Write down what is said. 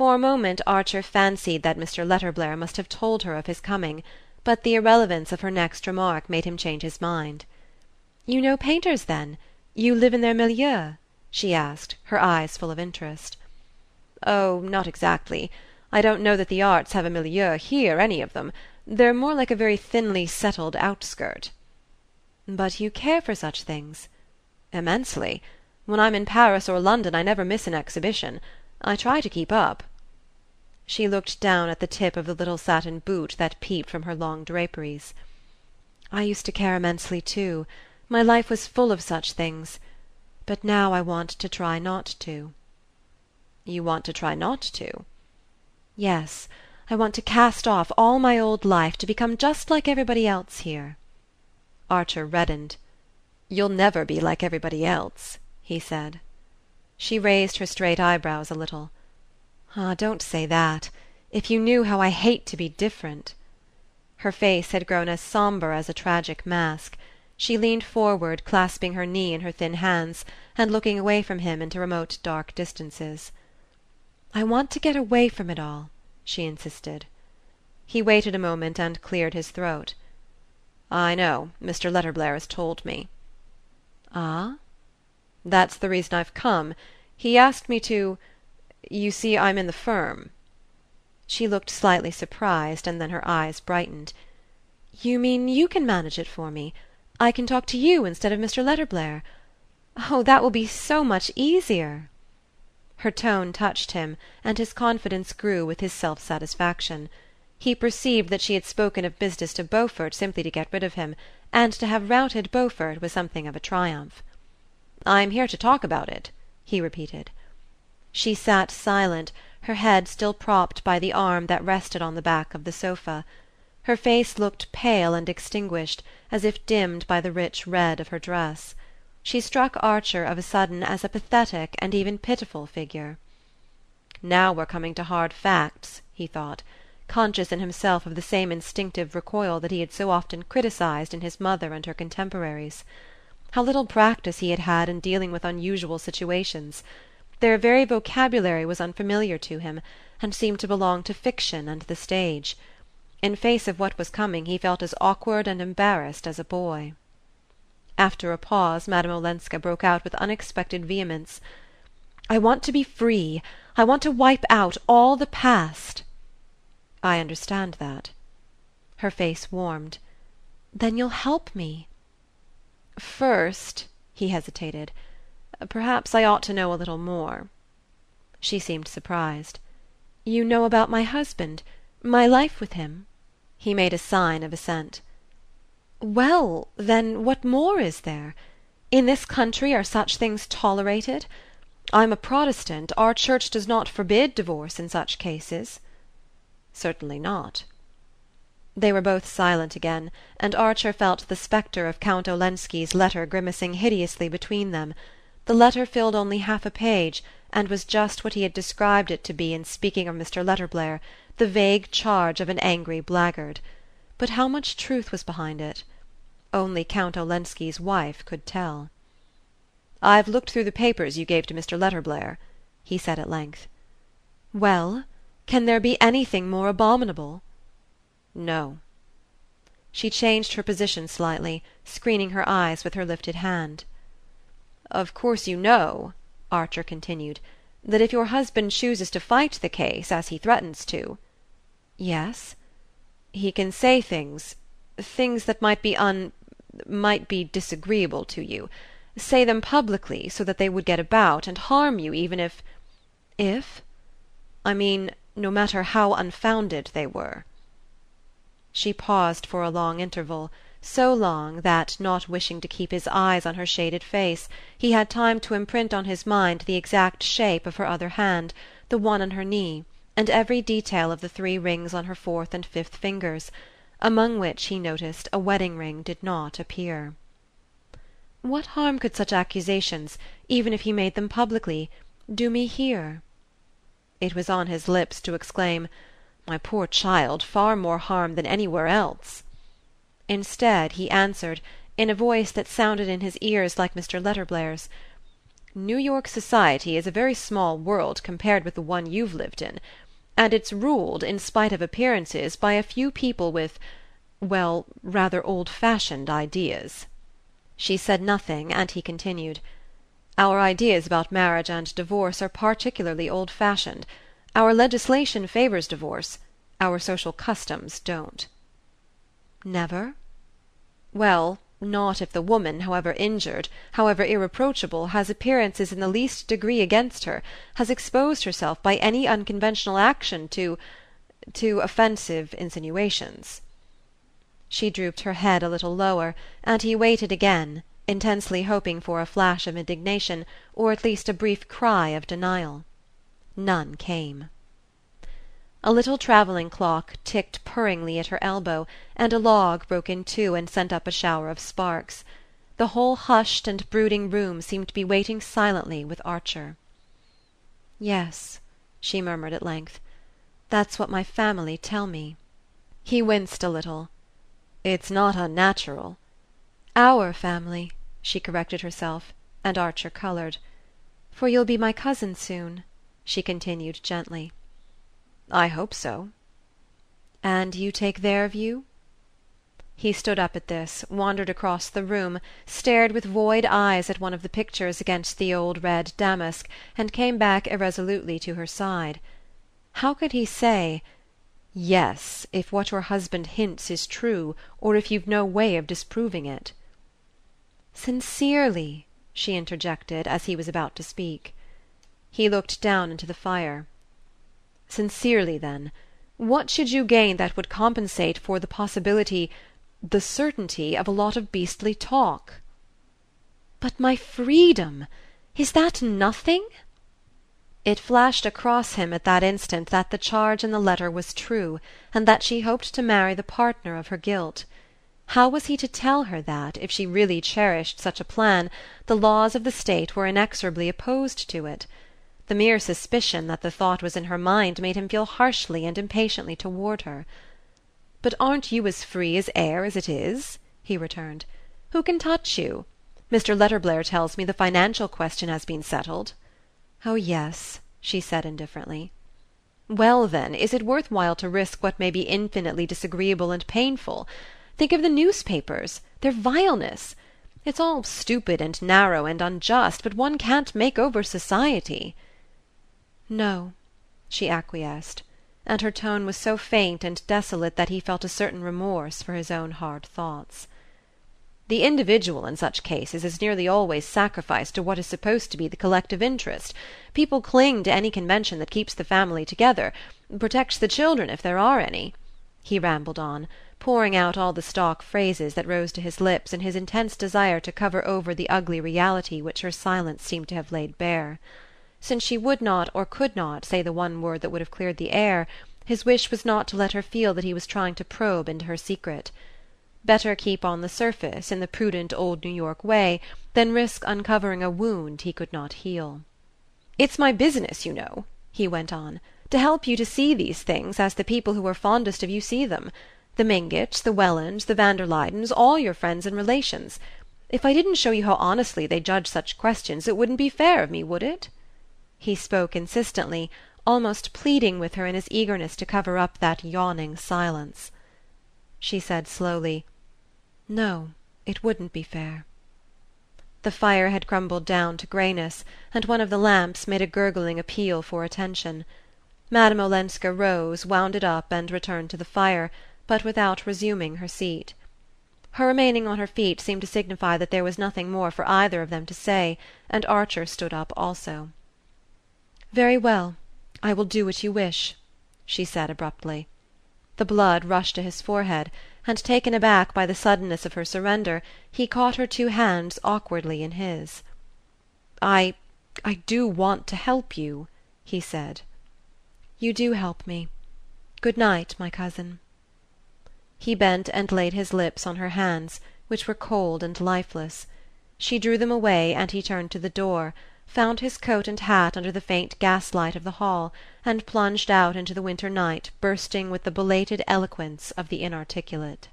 For a moment Archer fancied that Mr. Letterblair must have told her of his coming, but the irrelevance of her next remark made him change his mind. "You know painters, then? You live in their milieu?" she asked, her eyes full of interest. "Oh, not exactly. I don't know that the arts have a milieu here, any of them. They're more like a very thinly settled outskirt." "But you care for such things?" "Immensely. When I'm in Paris or London I never miss an exhibition. I try to keep up." She looked down at the tip of the little satin boot that peeped from her long draperies. "I used to care immensely too. My life was full of such things. But now I want to try not to." "You want to try not to?" "Yes. I want to cast off all my old life to become just like everybody else here." Archer reddened. "You'll never be like everybody else," he said. She raised her straight eyebrows a little. "Ah, don't say that! If you knew how I hate to be different!" Her face had grown as sombre as a tragic mask. She leaned forward, clasping her knee in her thin hands, and looking away from him into remote dark distances. "I want to get away from it all," she insisted. He waited a moment and cleared his throat. "I know. Mr. Letterblair has told me." "Ah?" "That's the reason I've come. He asked me to you see I'm in the firm." She looked slightly surprised, and then her eyes brightened. "You mean you can manage it for me? I can talk to you instead of Mr. Letterblair? Oh, that will be so much easier!" Her tone touched him, and his confidence grew with his self satisfaction. He perceived that she had spoken of business to Beaufort simply to get rid of him, and to have routed Beaufort was something of a triumph. "I'm here to talk about it," he repeated. She sat silent, her head still propped by the arm that rested on the back of the sofa. Her face looked pale and extinguished, as if dimmed by the rich red of her dress she struck Archer of a sudden as a pathetic and even pitiful figure. "Now we're coming to hard facts," he thought, conscious in himself of the same instinctive recoil that he had so often criticized in his mother and her contemporaries. How little practice he had had in dealing with unusual situations! Their very vocabulary was unfamiliar to him, and seemed to belong to fiction and the stage. In face of what was coming he felt as awkward and embarrassed as a boy. After a pause Madame Olenska broke out with unexpected vehemence: "I want to be free! I want to wipe out all the past!" "I understand that." Her face warmed. "Then you'll help me?" "First," he hesitated, "perhaps I ought to know a little more." She seemed surprised. "You know about my husband my life with him?" He made a sign of assent. "Well, then, what more is there? In this country are such things tolerated? I'm a Protestant; our Church does not forbid divorce in such cases." "Certainly not." They were both silent again, and Archer felt the spectre of Count Olenski's letter grimacing hideously between them. The letter filled only half a page, and was just what he had described it to be in speaking of Mr. Letterblair the vague charge of an angry blackguard. But how much truth was behind it? Only Count Olenski's wife could tell. "I've looked through the papers you gave to Mr. Letterblair," he said at length. "Well? Can there be anything more abominable?" "No." She changed her position slightly, screening her eyes with her lifted hand. "Of course you know," Archer continued, "that if your husband chooses to fight the case, as he threatens to "Yes?" "he can say things things that might be un might be disagreeable to you say them publicly, so that they would get about, and harm you even if "If?" "I mean no matter how unfounded they were." She paused for a long interval, so long that, not wishing to keep his eyes on her shaded face, he had time to imprint on his mind the exact shape of her other hand, the one on her knee, and every detail of the three rings on her fourth and fifth fingers among which, he noticed, a wedding ring did not appear. "What harm could such accusations, even if he made them publicly, do me here?" It was on his lips to exclaim: "My poor child, far more harm than anywhere else!" Instead he answered, in a voice that sounded in his ears like Mr. Letterblair's. New York society is a very small world compared with the one you've lived in, and it's ruled, in spite of appearances, by a few people with well, rather old fashioned ideas." She said nothing, and he continued: "Our ideas about marriage and divorce are particularly old fashioned. Our legislation favours divorce; our social customs don't." "Never?" "Well, not if the woman, however injured, however irreproachable, has appearances in the least degree against her, has exposed herself by any unconventional action to to offensive insinuations." She drooped her head a little lower, and he waited again, intensely hoping for a flash of indignation, or at least a brief cry of denial. None came. A little travelling clock ticked purringly at her elbow, and a log broke in two and sent up a shower of sparks. The whole hushed and brooding room seemed to be waiting silently with Archer. "Yes," she murmured at length, "that's what my family tell me." He winced a little. It's not unnatural." "Our family," she corrected herself, and Archer coloured. "For you'll be my cousin soon," she continued gently. "I hope so." "And you take their view?" He stood up at this, wandered across the room, stared with void eyes at one of the pictures against the old red damask, and came back irresolutely to her side. How could he say "Yes, if what your husband hints is true, or if you've no way of disproving it." "Sincerely," she interjected as he was about to speak. He looked down into the fire. "Sincerely, then, what should you gain that would compensate for the possibility the certainty of a lot of beastly talk?" "But my freedom is that nothing?" It flashed across him at that instant that the charge in the letter was true, and that she hoped to marry the partner of her guilt. How was he to tell her that, if she really cherished such a plan, the laws of the state were inexorably opposed to it? The mere suspicion that the thought was in her mind made him feel harshly and impatiently toward her. "But aren't you as free as air as it is?" he returned. "Who can touch you? Mr. Letterblair tells me the financial question has been settled. "Oh yes," she said indifferently. "Well, then, is it worth while to risk what may be infinitely disagreeable and painful? Think of the newspapers their vileness! It's all stupid and narrow and unjust, but one can't make over society." "No," she acquiesced, and her tone was so faint and desolate that he felt a certain remorse for his own hard thoughts. The individual in such cases is nearly always sacrificed to what is supposed to be the collective interest. People cling to any convention that keeps the family together protects the children if there are any," he rambled on, pouring out all the stock phrases that rose to his lips in his intense desire to cover over the ugly reality which her silence seemed to have laid bare. Since she would not or could not say the one word that would have cleared the air, his wish was not to let her feel that he was trying to probe into her secret. Better keep on the surface, in the prudent old New York way, than risk uncovering a wound he could not heal. "It's my business, you know," he went on, "to help you to see these things as the people who are fondest of you see them the Mingotts, the Wellands, the van der Luydens, all your friends and relations. If I didn't show you how honestly they judge such questions it wouldn't be fair of me, would it?" He spoke insistently, almost pleading with her in his eagerness to cover up that yawning silence. She said slowly. "No, it wouldn't be fair." The fire had crumbled down to greyness, and one of the lamps made a gurgling appeal for attention. Madame Olenska rose, wound it up and returned to the fire, but without resuming her seat. Her remaining on her feet seemed to signify that there was nothing more for either of them to say, and Archer stood up also. "Very well. I will do what you wish," she said abruptly. The blood rushed to his forehead and, taken aback by the suddenness of her surrender, he caught her two hands awkwardly in his. "I I do want to help you," he said. "You do help me. Good night, my cousin." He bent and laid his lips on her hands, which were cold and lifeless. She drew them away, and he turned to the door, found his coat and hat under the faint gaslight of the hall, and plunged out into the winter night bursting with the belated eloquence of the inarticulate.